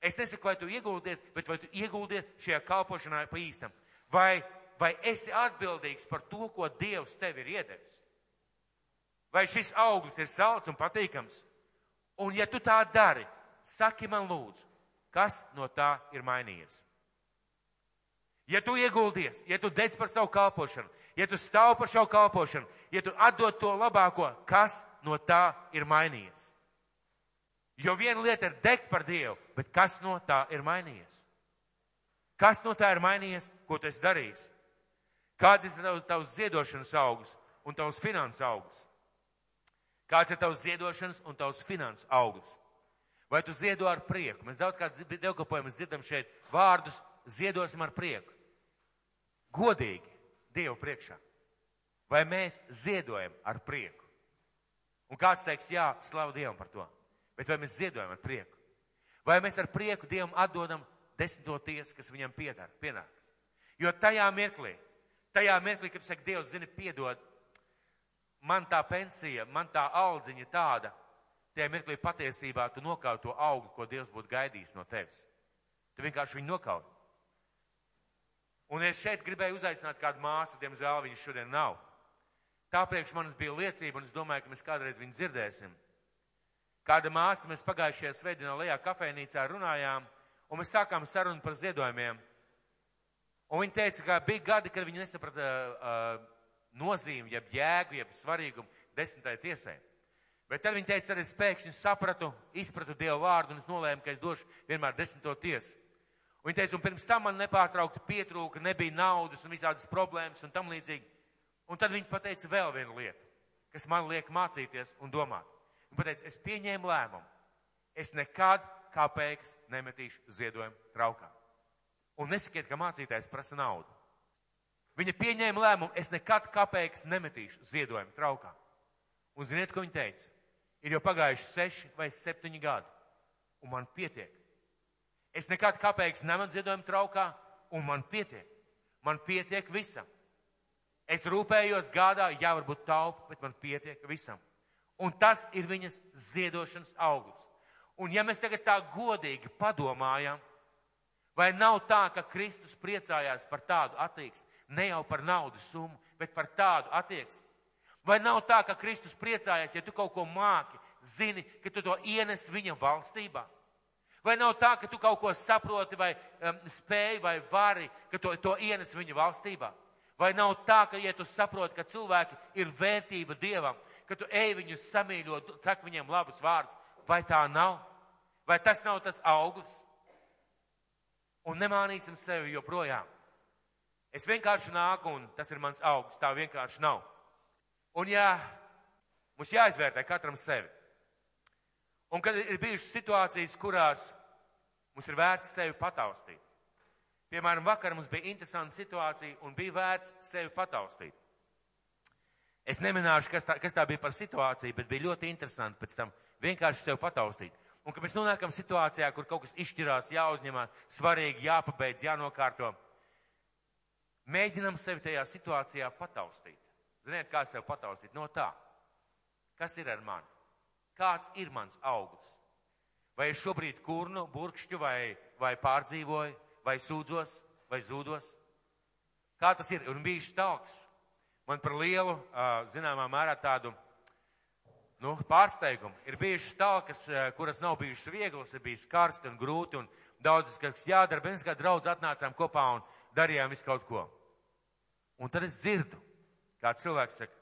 Es nesaku, vai tu ieguldies, bet vai tu ieguldies šajā kalpošanā pa īstam? Vai, vai esi atbildīgs par to, ko Dievs tev ir iedevis? Vai šis auglis ir salds un patīkams? Un ja tu tā dari, saki man lūdzu, kas no tā ir mainījies? Ja tu ieguldies, ja tu dec par savu kalpošanu, ja tu stāv par savu kalpošanu, ja tu atdod to labāko, kas no tā ir mainījies? Jo viena lieta ir degt par Dievu, bet kas no tā ir mainījies? Kas no tā ir mainījies, ko tu esi darījis? Kāds ir tavs, tavs ziedošanas augsts un tavs finanses augsts? Kāds ir tavs ziedošanas un tavs finanses augsts? Vai tu ziedo ar prieku? Mēs daudz kā dievkalpojumus dzirdam šeit vārdus ziedosim ar prieku. Godīgi Dievu priekšā. Vai mēs ziedojam ar prieku? Un kāds teiks, jā, slavu Dievam par to. Bet vai mēs ziedojam ar prieku? Vai mēs ar prieku Dievam atdodam desmito tiesu, kas viņam piedara, pienāks? Jo tajā mirklī, tajā mirklī, kad saka, Dievs zini, piedod, man tā pensija, man tā aldziņa tāda, tajā mirklī patiesībā tu nokauj to augli, ko Dievs būtu gaidījis no tevis. Tu vienkārši viņu nokauj. Un es šeit gribēju uzaicināt kādu māsu, diemžēl viņas šodien nav. Tā priekš manis bija liecība, un es domāju, ka mēs kādreiz viņu dzirdēsim. Kāda māsa mēs pagājušajā svētdienā Lejā kafejnīcā runājām, un mēs sākām sarunu par ziedojumiem. Un viņa teica, ka bija gadi, kad viņa nesaprata uh, nozīmi, jeb jēgu, jeb svarīgumu desmitai tiesai. Bet tad viņa teica, tad es pēkšņi sapratu, izpratu Dievu vārdu un es nolēmu, ka es došu vienmēr desmito tiesu. Viņa teica, un pirms tam man nepārtraukti pietrūka, nebija naudas un visādas problēmas un tam līdzīgi. Un tad viņa pateica vēl vienu lietu, kas man liek mācīties un domāt. Viņa pateica, es pieņēmu lēmumu. Es nekad kā pēks nemetīšu ziedojumu traukā. Un nesakiet, ka mācītājs prasa naudu. Viņa pieņēma lēmumu, es nekad kāpēc nemetīšu ziedojumu traukā. Un ziniet, ko viņa teica? Ir jau pagājuši seši vai septiņi gadi, un man pietiek. Es nekad kāpēc nemetu ziedojumu traukā, un man pietiek. Man pietiek visam. Es rūpējos, gādāju, jā, varbūt taupu, bet man pietiek visam. Un tas ir viņas ziedošanas augurs. Un ja mēs tagad tā godīgi padomājam, vai nav tā, ka Kristus priecājās par tādu attieksmi, ne jau par naudas summu, bet par tādu attieksmi? Vai nav tā, ka Kristus priecājās, ja tu kaut ko māki, zini, ka tu to ienes viņa valstībā? Vai nav tā, ka tu kaut ko saproti vai um, spēj vai vari, ka to, to ienes viņa valstībā? Vai nav tā, ka, ja tu saproti, ka cilvēki ir vērtība Dievam, ka tu ej viņus samīļot, sak viņiem labus vārdus, vai tā nav? Vai tas nav tas auglis? Un nemānīsim sevi joprojām. Es vienkārši nāku un tas ir mans augsts, tā vienkārši nav. Un jā, mums jāizvērtē katram sevi. Un kad ir bijušas situācijas, kurās mums ir vērts sevi pataustīt. Piemēram, vakar mums bija interesanta situācija un bija vērts sevi pataustīt. Es neminēšu, kas tā, kas tā bija par situāciju, bet bija ļoti interesanti pēc tam vienkārši sevi pataustīt. Un, kad mēs nonākam situācijā, kur kaut kas izšķirās, jāuzņemā, svarīgi, jāpabeidz, jānokārto, mēģinam sevi tajā situācijā pataustīt. Ziniet, kā sev pataustīt? No tā. Kas ir ar mani? Kāds ir mans auglis? Vai es šobrīd kurnu, burkšķu vai, vai pārdzīvoju, vai sūdzos, vai zūdos? Kā tas ir? Un bija stalks. Man par lielu, zināmā mērā tādu nu, pārsteigumu. Ir bijušas talkas, kuras nav bijušas vieglas, ir bijis karsti un grūti un daudzas, kas jādara, mēs kā draudz atnācām kopā un darījām visu kaut ko. Un tad es dzirdu, kā cilvēks saka,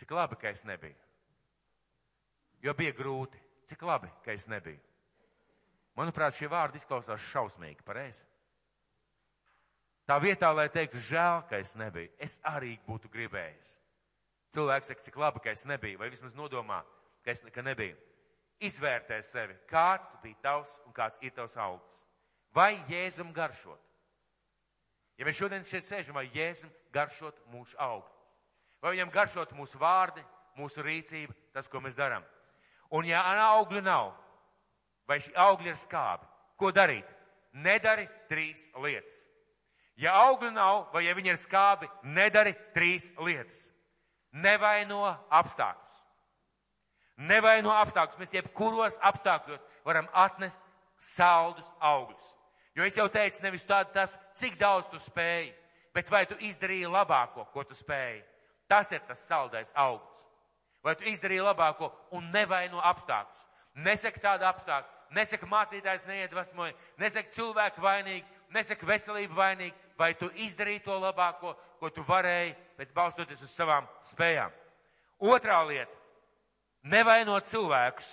cik labi, ka es nebiju. Jo bija grūti, cik labi, ka es nebiju. Manuprāt, šie vārdi izklausās šausmīgi, pareizi. Tā vietā, lai teiktu, žēl, ka es nebiju, es arī būtu gribējis. Cilvēks saka, cik labi, ka es nebiju, vai vismaz nodomā, ka es ka nebiju. Izvērtē sevi, kāds bija tavs un kāds ir tavs augsts. Vai Jēzum garšot? Ja mēs šodien šeit sēžam, vai Jēzum garšot mūsu augstu? Vai viņam garšot mūsu vārdi, mūsu rīcība, tas, ko mēs darām? Un ja augļu nav, vai šī augļa ir skābi, ko darīt? Nedari trīs lietas. Ja augļu nav, vai ja viņi ir skābi, nedari trīs lietas. Nevaino apstākļus. Nevaino apstākļus. Mēs jebkuros apstākļos varam atnest saldus augļus. Jo es jau teicu, nevis tādu tas, cik daudz tu spēji, bet vai tu izdarīji labāko, ko tu spēji. Tas ir tas saldais augsts. Vai tu izdarīji labāko un nevaino apstākļus. Nesaka tādu apstākļu, nesaka mācītājs neiedvesmoja, nesaka cilvēku vainīgi, nesaka veselību vainīgi, vai tu izdarīji to labāko, ko tu varēji pēc balstoties uz savām spējām. Otrā lieta - nevainot cilvēkus.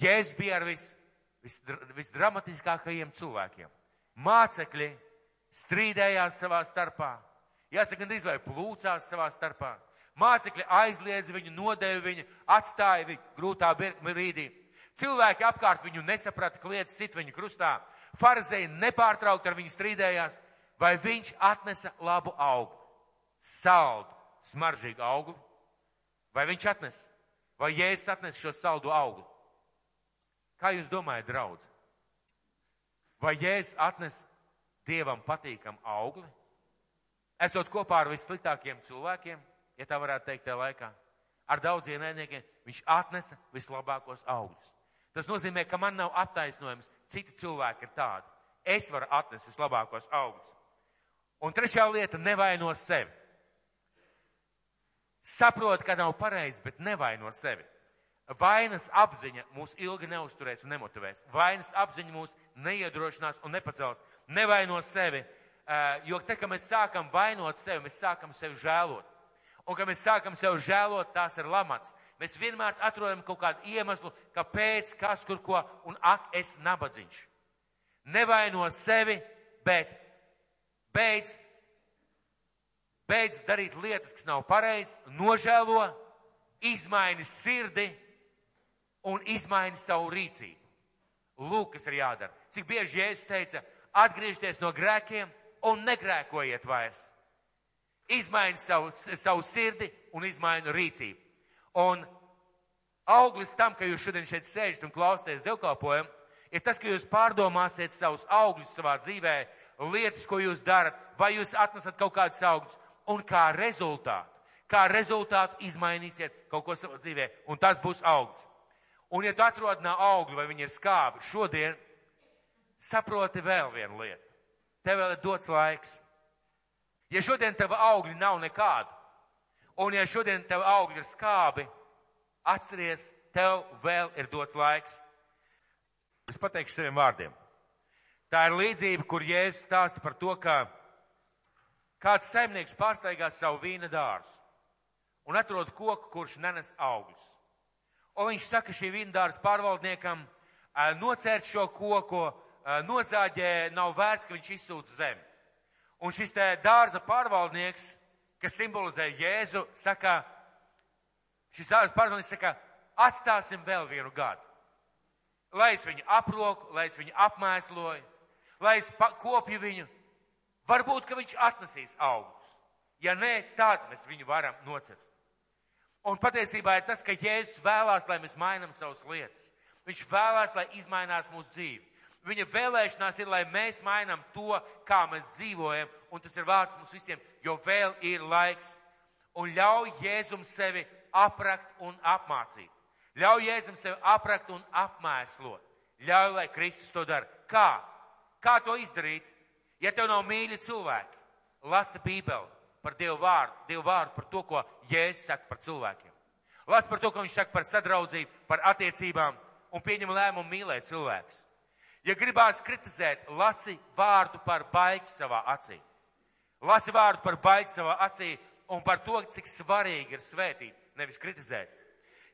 Jēzus bija ar vis, vis, visdramatiskākajiem cilvēkiem. Mācekļi strīdējās savā starpā. Jāsaka, gandrīz vai plūcās savā starpā. Mācekļi aizliedz viņu, nodēva viņu, atstāja viņu grūtā brīdī. Cilvēki apkārt viņu nesaprata, kliedz sit viņu krustā. Farizēji nepārtraukti ar viņu strīdējās, vai viņš atnesa labu augli, saldu, smaržīgu augli, vai viņš atnesa, vai Jēzus atnesa šo saldu augli. Kā jūs domājat, draudz? Vai Jēzus atnes Dievam patīkam augli? Esot kopā ar vissliktākiem cilvēkiem, ja tā varētu teikt tajā laikā, ar daudziem ēniekiem, viņš atnesa vislabākos augļus. Tas nozīmē, ka man nav attaisnojums, citi cilvēki ir tādi. Es varu atnest vislabākos augļus. Un trešā lieta - nevaino sevi. Saprot, ka nav pareizi, bet nevaino sevi. Vainas apziņa mūs ilgi neusturēs un nemotivēs. Vainas apziņa mūs neiedrošinās un nepacels. Nevaino sevi, jo te, kad mēs sākam vainot sevi, mēs sākam sevi žēlot. Un, kad mēs sākam sev žēlot, tās ir lamats. Mēs vienmēr atrodam kaut kādu iemeslu, kāpēc, kas, kur ko, un ak, es nabadzīgs. Nevaino sevi, bet beidz, beidz darīt lietas, kas nav pareizas, nožēlo, izmaini sirdi un izmaini savu rīcību. Lūk, kas ir jādara. Cik bieži Jēzus teica, atgriežties no grēkiem un negrēkojiet vairs izmaina savu, savu sirdi un izmaina rīcību. Un auglis tam, ka jūs šodien šeit sēžat un klausāties dievkalpojumu, ir tas, ka jūs pārdomāsiet savus augļus savā dzīvē, lietas, ko jūs darat, vai jūs atnesat kaut kādus augļus, un kā rezultātu, kā rezultātu izmainīsiet kaut ko savā dzīvē, un tas būs augsts. Un ja tu atrod nav augļu, vai viņi ir skābi, šodien saproti vēl vienu lietu. Tev vēl ir dots laiks. Ja šodien tava augļi nav nekādu, un ja šodien tava augļi ir skābi, atceries, tev vēl ir dots laiks. Es pateikšu saviem vārdiem. Tā ir līdzība, kur Jēzus stāsta par to, ka kāds saimnieks pārsteigā savu vīna dārzu un atrod koku, kurš nenes augļus. Un viņš saka šī vīna dārza pārvaldniekam, nocērt šo koku, nozāģē, nav vērts, ka viņš izsūdz zemi. Un šis te dārza pārvaldnieks, kas simbolizē Jēzu, saka, šis dārza pārvaldnieks saka, atstāsim vēl vienu gadu. Lai es viņu aproku, lai es viņu apmēsloju, lai es kopju viņu. Varbūt, ka viņš atnesīs augus. Ja nē, tad mēs viņu varam nocirst. Un patiesībā ir tas, ka Jēzus vēlās, lai mēs mainām savas lietas. Viņš vēlās, lai izmainās mūsu dzīve. Viņa vēlēšanās ir, lai mēs mainām to, kā mēs dzīvojam, un tas ir vārds mums visiem, jo vēl ir laiks. Un ļauj Jēzum sevi aprakt un apmācīt. Ļauj Jēzum sevi aprakt un apmēslot. Ļauj, lai Kristus to dara. Kā? Kā to izdarīt? Ja tev nav mīļi cilvēki, lasa Bībeli par Dievu vārdu, Dievu vārdu par to, ko Jēzus saka par cilvēkiem. Lasa par to, ko viņš saka par sadraudzību, par attiecībām un pieņem lēmumu mīlēt cilvēkus. Ja gribās kritizēt, lasi vārdu par baigi savā acī. Lasi vārdu par baigi savā acī un par to, cik svarīgi ir svētīt, nevis kritizēt.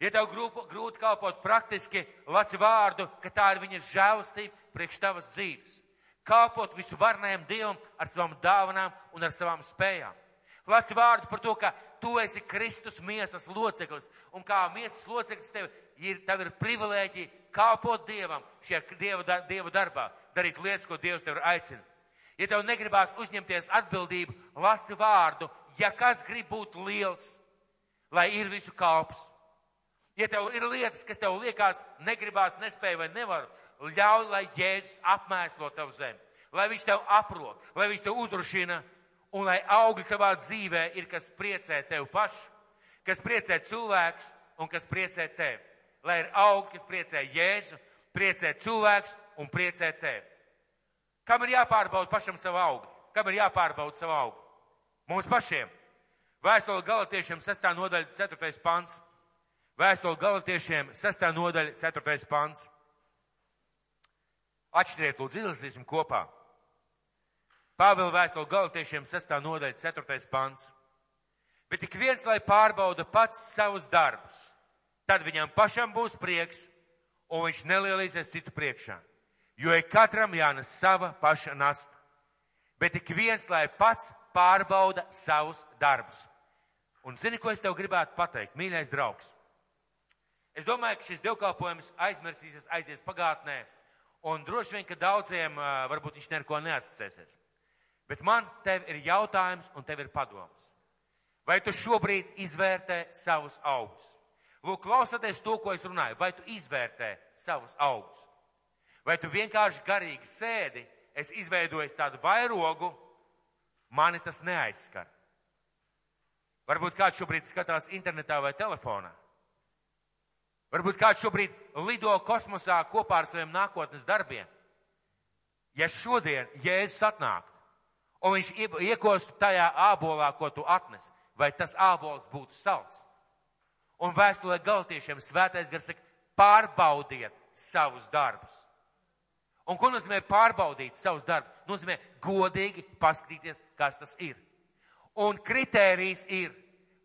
Ja tev grūti, grūti kalpot praktiski, lasi vārdu, ka tā ir viņa žēlastība priekš tavas dzīves. Kalpot visu varnējam Dievam ar savām dāvanām un ar savām spējām. Lasi vārdu par to, ka tu esi Kristus miesas loceklis un kā miesas loceklis tev ir, tev ir privilēģija kalpot Dievam šajā Dieva, Dieva darbā, darīt lietas, ko Dievs tev aicina. Ja tev negribās uzņemties atbildību, lasi vārdu, ja kas grib būt liels, lai ir visu kalps. Ja tev ir lietas, kas tev liekas, negribās, nespēja vai nevar, ļauj, lai Jēzus apmēslo tavu zemi. lai viņš tev aprok, lai viņš tev uzdrošina un lai augļi tavā dzīvē ir, kas priecē tev pašu, kas priecē cilvēks un kas priecē tevi. Lai ir augļi, kas priecē Jēzu, priecē cilvēks un priecē tevi. Kam ir jāpārbauda pašam savu augli? Kam ir jāpārbauda savu augli? Mums pašiem. Vēstule galotiešiem 6. nodaļa 4. pants. Vēstule galotiešiem 6. nodaļa 4. pants. Atšķiriet, lūdzu, izlasīsim kopā. Pāvila vēstule galotiešiem 6. nodaļa 4. pants. Bet ik viens, lai pārbauda pats savus darbus, tad viņam pašam būs prieks, un viņš nelielīsies citu priekšā. Jo ik katram jānes sava paša nasta. Bet ik viens, lai pats pārbauda savus darbus. Un zini, ko es tev gribētu pateikt, mīļais draugs? Es domāju, ka šis dievkalpojums aizmirsīsies, aizies pagātnē, un droši vien, ka daudziem varbūt viņš neko neasociēsies. Bet man tev ir jautājums un tev ir padoms. Vai tu šobrīd izvērtē savus augus? Lūk, klausoties to, ko es runāju, vai tu izvērtē savus augus? Vai tu vienkārši garīgi sēdi, es izveidoju tādu vairogu, mani tas neaizskar. Varbūt kāds šobrīd skatās internetā vai telefonā. Varbūt kāds šobrīd lido kosmosā kopā ar saviem nākotnes darbiem. Ja šodien Jēzus atnākt un viņš iekostu tajā ābolā, ko tu atnes, vai tas ābols būtu salds? Un vēstulē galtiešiem svētais gars saka, pārbaudiet savus darbus. Un ko nozīmē pārbaudīt savus darbus? Nozīmē godīgi paskatīties, kas tas ir. Un kritērijs ir,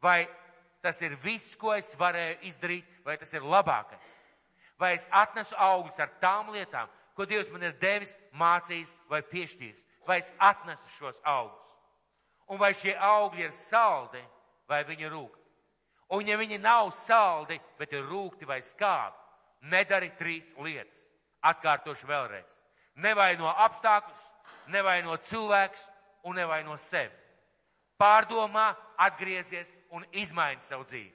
vai tas ir viss, ko es varēju izdarīt, vai tas ir labākais. Vai es atnesu augļus ar tām lietām, ko Dievs man ir devis, mācījis vai piešķīris. Vai es atnesu šos augļus. Un vai šie augļi ir saldi vai viņi rūkti. Un ja viņi nav saldi, bet ir rūkti vai skābi, nedari trīs lietas. Atkārtošu vēlreiz. Nevaino apstākļus, nevaino cilvēks un nevaino sevi pārdomā, atgriezies un izmaini savu dzīvi.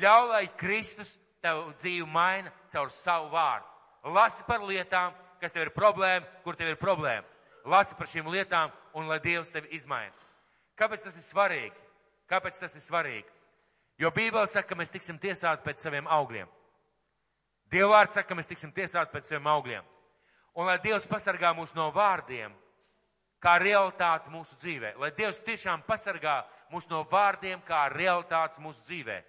Ļauj, lai Kristus tev dzīvi maina caur savu vārdu. Lasi par lietām, kas tev ir problēma, kur tev ir problēma. Lasi par šīm lietām un lai Dievs tevi izmaina. Kāpēc tas ir svarīgi? Kāpēc tas ir svarīgi? Jo Bībele saka, ka mēs tiksim tiesāti pēc saviem augļiem. Dievvvārds saka, ka mēs tiksim tiesāti pēc saviem augļiem. Un lai Dievs pasargā mūs no vārdiem, kā realitāti mūsu dzīvē. Lai Dievs tiešām pasargā mūs no vārdiem kā realitātes mūsu dzīvē.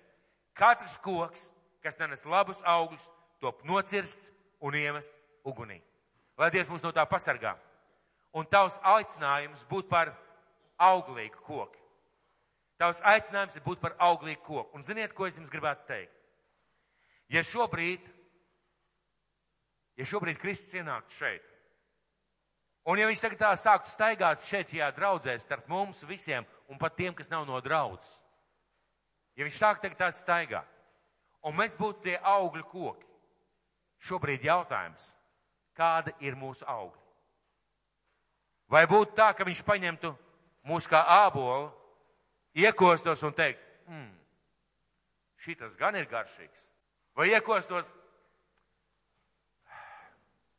Katrs koks, kas nenes labus augļus, top nocirsts un iemest ugunī. Lai Dievs mūs no tā pasargā. Un tavs aicinājums būt par auglīgu koku. Tavs aicinājums ir būt par auglīgu koku. Un ziniet, ko es jums gribētu teikt? Ja šobrīd, ja šobrīd Kristus ienāktu šeit, Un ja viņš tagad tā sāktu staigāt šeit, šajā draudzē, starp mums visiem un pat tiem, kas nav no draudzes, ja viņš sāk tagad tā staigāt, un mēs būtu tie augļu koki, šobrīd jautājums, kāda ir mūsu augļi? Vai būtu tā, ka viņš paņemtu mūs kā ābolu, iekostos un teikt, hmm, šitas gan ir garšīgs, vai iekostos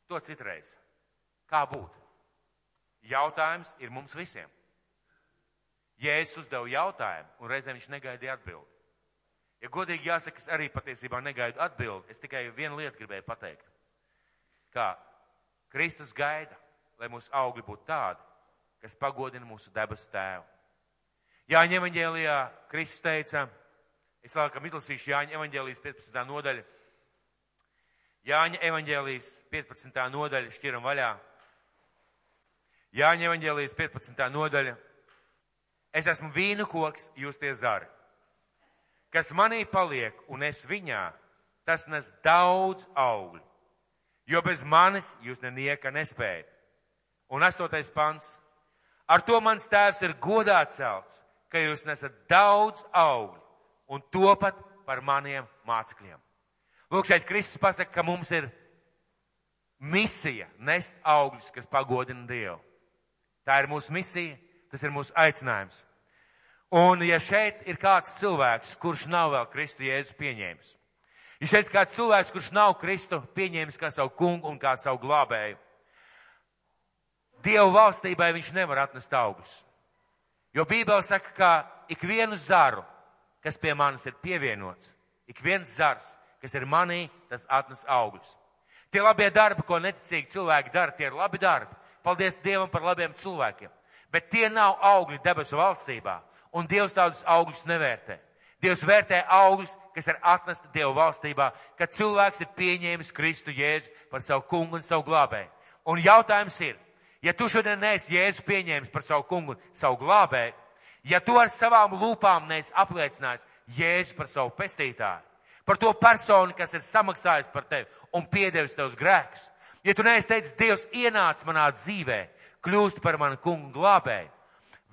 to citreiz? Kā būtu? Jautājums ir mums visiem. Jēzus uzdeva jautājumu, un reizē viņš negaidīja atbildi. Ja godīgi jāsaka, es arī patiesībā negaidu atbildi. Es tikai vienu lietu gribēju pateikt. Kā Kristus gaida, lai mūsu augļi būtu tādi, kas pagodina mūsu debesu tēvu. Jāņa evaņģēlijā Kristus teica, es vēlākam izlasīšu Jāņa evaņģēlijas 15. nodaļa. Jāņa evaņģēlijas 15. nodaļa šķiram vaļā. Jāņa evaņģēlijas 15. nodaļa. Es esmu vīnu koks, jūs tie zari. Kas manī paliek un es viņā, tas nes daudz augļu, jo bez manis jūs nenieka nespējat. Un astotais pants. Ar to mans tēvs ir godā celts, ka jūs nesat daudz augļu un topat par maniem mācekļiem. Lūk, šeit Kristus pasaka, ka mums ir misija nest augļus, kas pagodina Dievu. Tā ir mūsu misija, tas ir mūsu aicinājums. Un ja šeit ir kāds cilvēks, kurš nav vēl Kristu Jēzu pieņēmis, ja šeit ir kāds cilvēks, kurš nav Kristu pieņēmis kā savu kungu un kā savu glābēju, Dievu valstībai viņš nevar atnest augļus. Jo Bībele saka, ka ik vienu zaru, kas pie manis ir pievienots, ik viens zars, kas ir manī, tas atnes augļus. Tie labie darbi, ko neticīgi cilvēki dara, tie ir labi darbi. Paldies Dievam par labiem cilvēkiem. Bet tie nav augļi debesu valstībā, un Dievs tādus augļus nevērtē. Dievs vērtē augļus, kas ir atnesti Dieva valstībā, kad cilvēks ir pieņēmis Kristu Jēzu par savu kungu un savu glābēju. Un jautājums ir, ja tu šodien neesi Jēzu pieņēmis par savu kungu un savu glābēju, ja tu ar savām lūpām neesi apliecinājis Jēzu par savu pestītāju, par to personu, kas ir samaksājis par tevi un piedevis tevs grēkus. Ja tu neesi teicis, Dievs ienāca manā dzīvē, kļūst par manu kungu glābēju,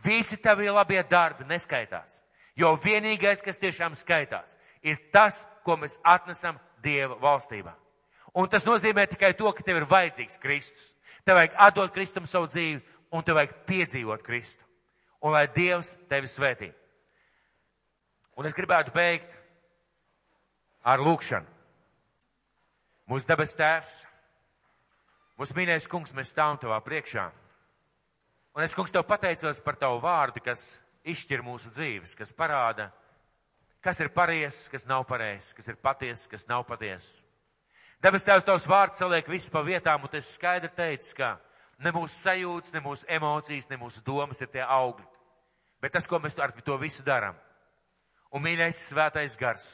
visi tavi labie darbi neskaitās. Jo vienīgais, kas tiešām skaitās, ir tas, ko mēs atnesam Dieva valstībā. Un tas nozīmē tikai to, ka tev ir vajadzīgs Kristus. Tev vajag atdot Kristum savu dzīvi, un tev vajag piedzīvot Kristu. Un lai Dievs tevi svētī. Un es gribētu beigt ar lūkšanu. Mūsu debes tēvs, mūsu mīļais kungs, mēs stāvam tavā priekšā. Un es, kungs, tev pateicos par tavu vārdu, kas izšķir mūsu dzīves, kas parāda, kas ir pareizs, kas nav pareizs, kas ir patiesa, kas nav patiesa. Debes tēvs, tavs vārds saliek visu pa vietām, un es skaidri teicu, ka ne mūsu sajūtas, ne mūsu emocijas, ne mūsu domas ir tie augļi, bet tas, ko mēs ar to visu darām. Un mīļais svētais gars,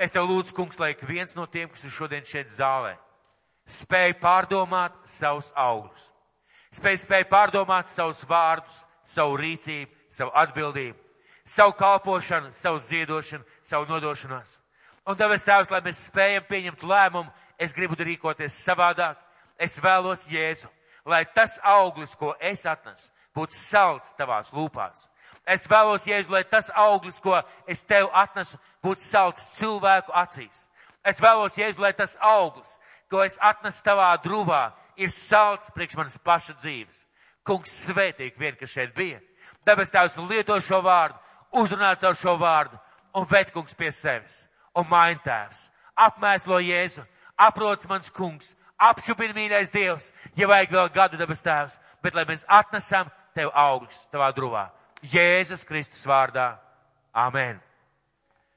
Es tev lūdzu, kungs, lai ik viens no tiem, kas ir šodien šeit zālē, spēj pārdomāt savus augļus. Spēj, spēj pārdomāt savus vārdus, savu rīcību, savu atbildību, savu kalpošanu, savu ziedošanu, savu nodošanos. Un tāpēc, Tēvs, lai mēs spējam pieņemt lēmumu, es gribu rīkoties savādāk. Es vēlos Jēzu, lai tas auglis, ko es atnesu, būtu salds tavās lūpās. Es vēlos, Jēzu, lai tas auglis, ko es tev atnesu, būtu salds cilvēku acīs. Es vēlos, Jēzu, lai tas auglis, ko es atnesu tavā drūvā, ir salds priekš manas paša dzīves. Kungs svētīgi vien, kas šeit bija. Dabas tēvs lieto šo vārdu, uzrunā caur šo vārdu un ved kungs pie sevis. Un maina tēvs. Apmēslo Jēzu. Aprots mans kungs. Apšupina mīļais Dievs. Ja vajag vēl gadu dabas tēvs. Bet lai mēs atnesam tev augļus tavā druvā. Jēzus Kristus vārdā. Amen.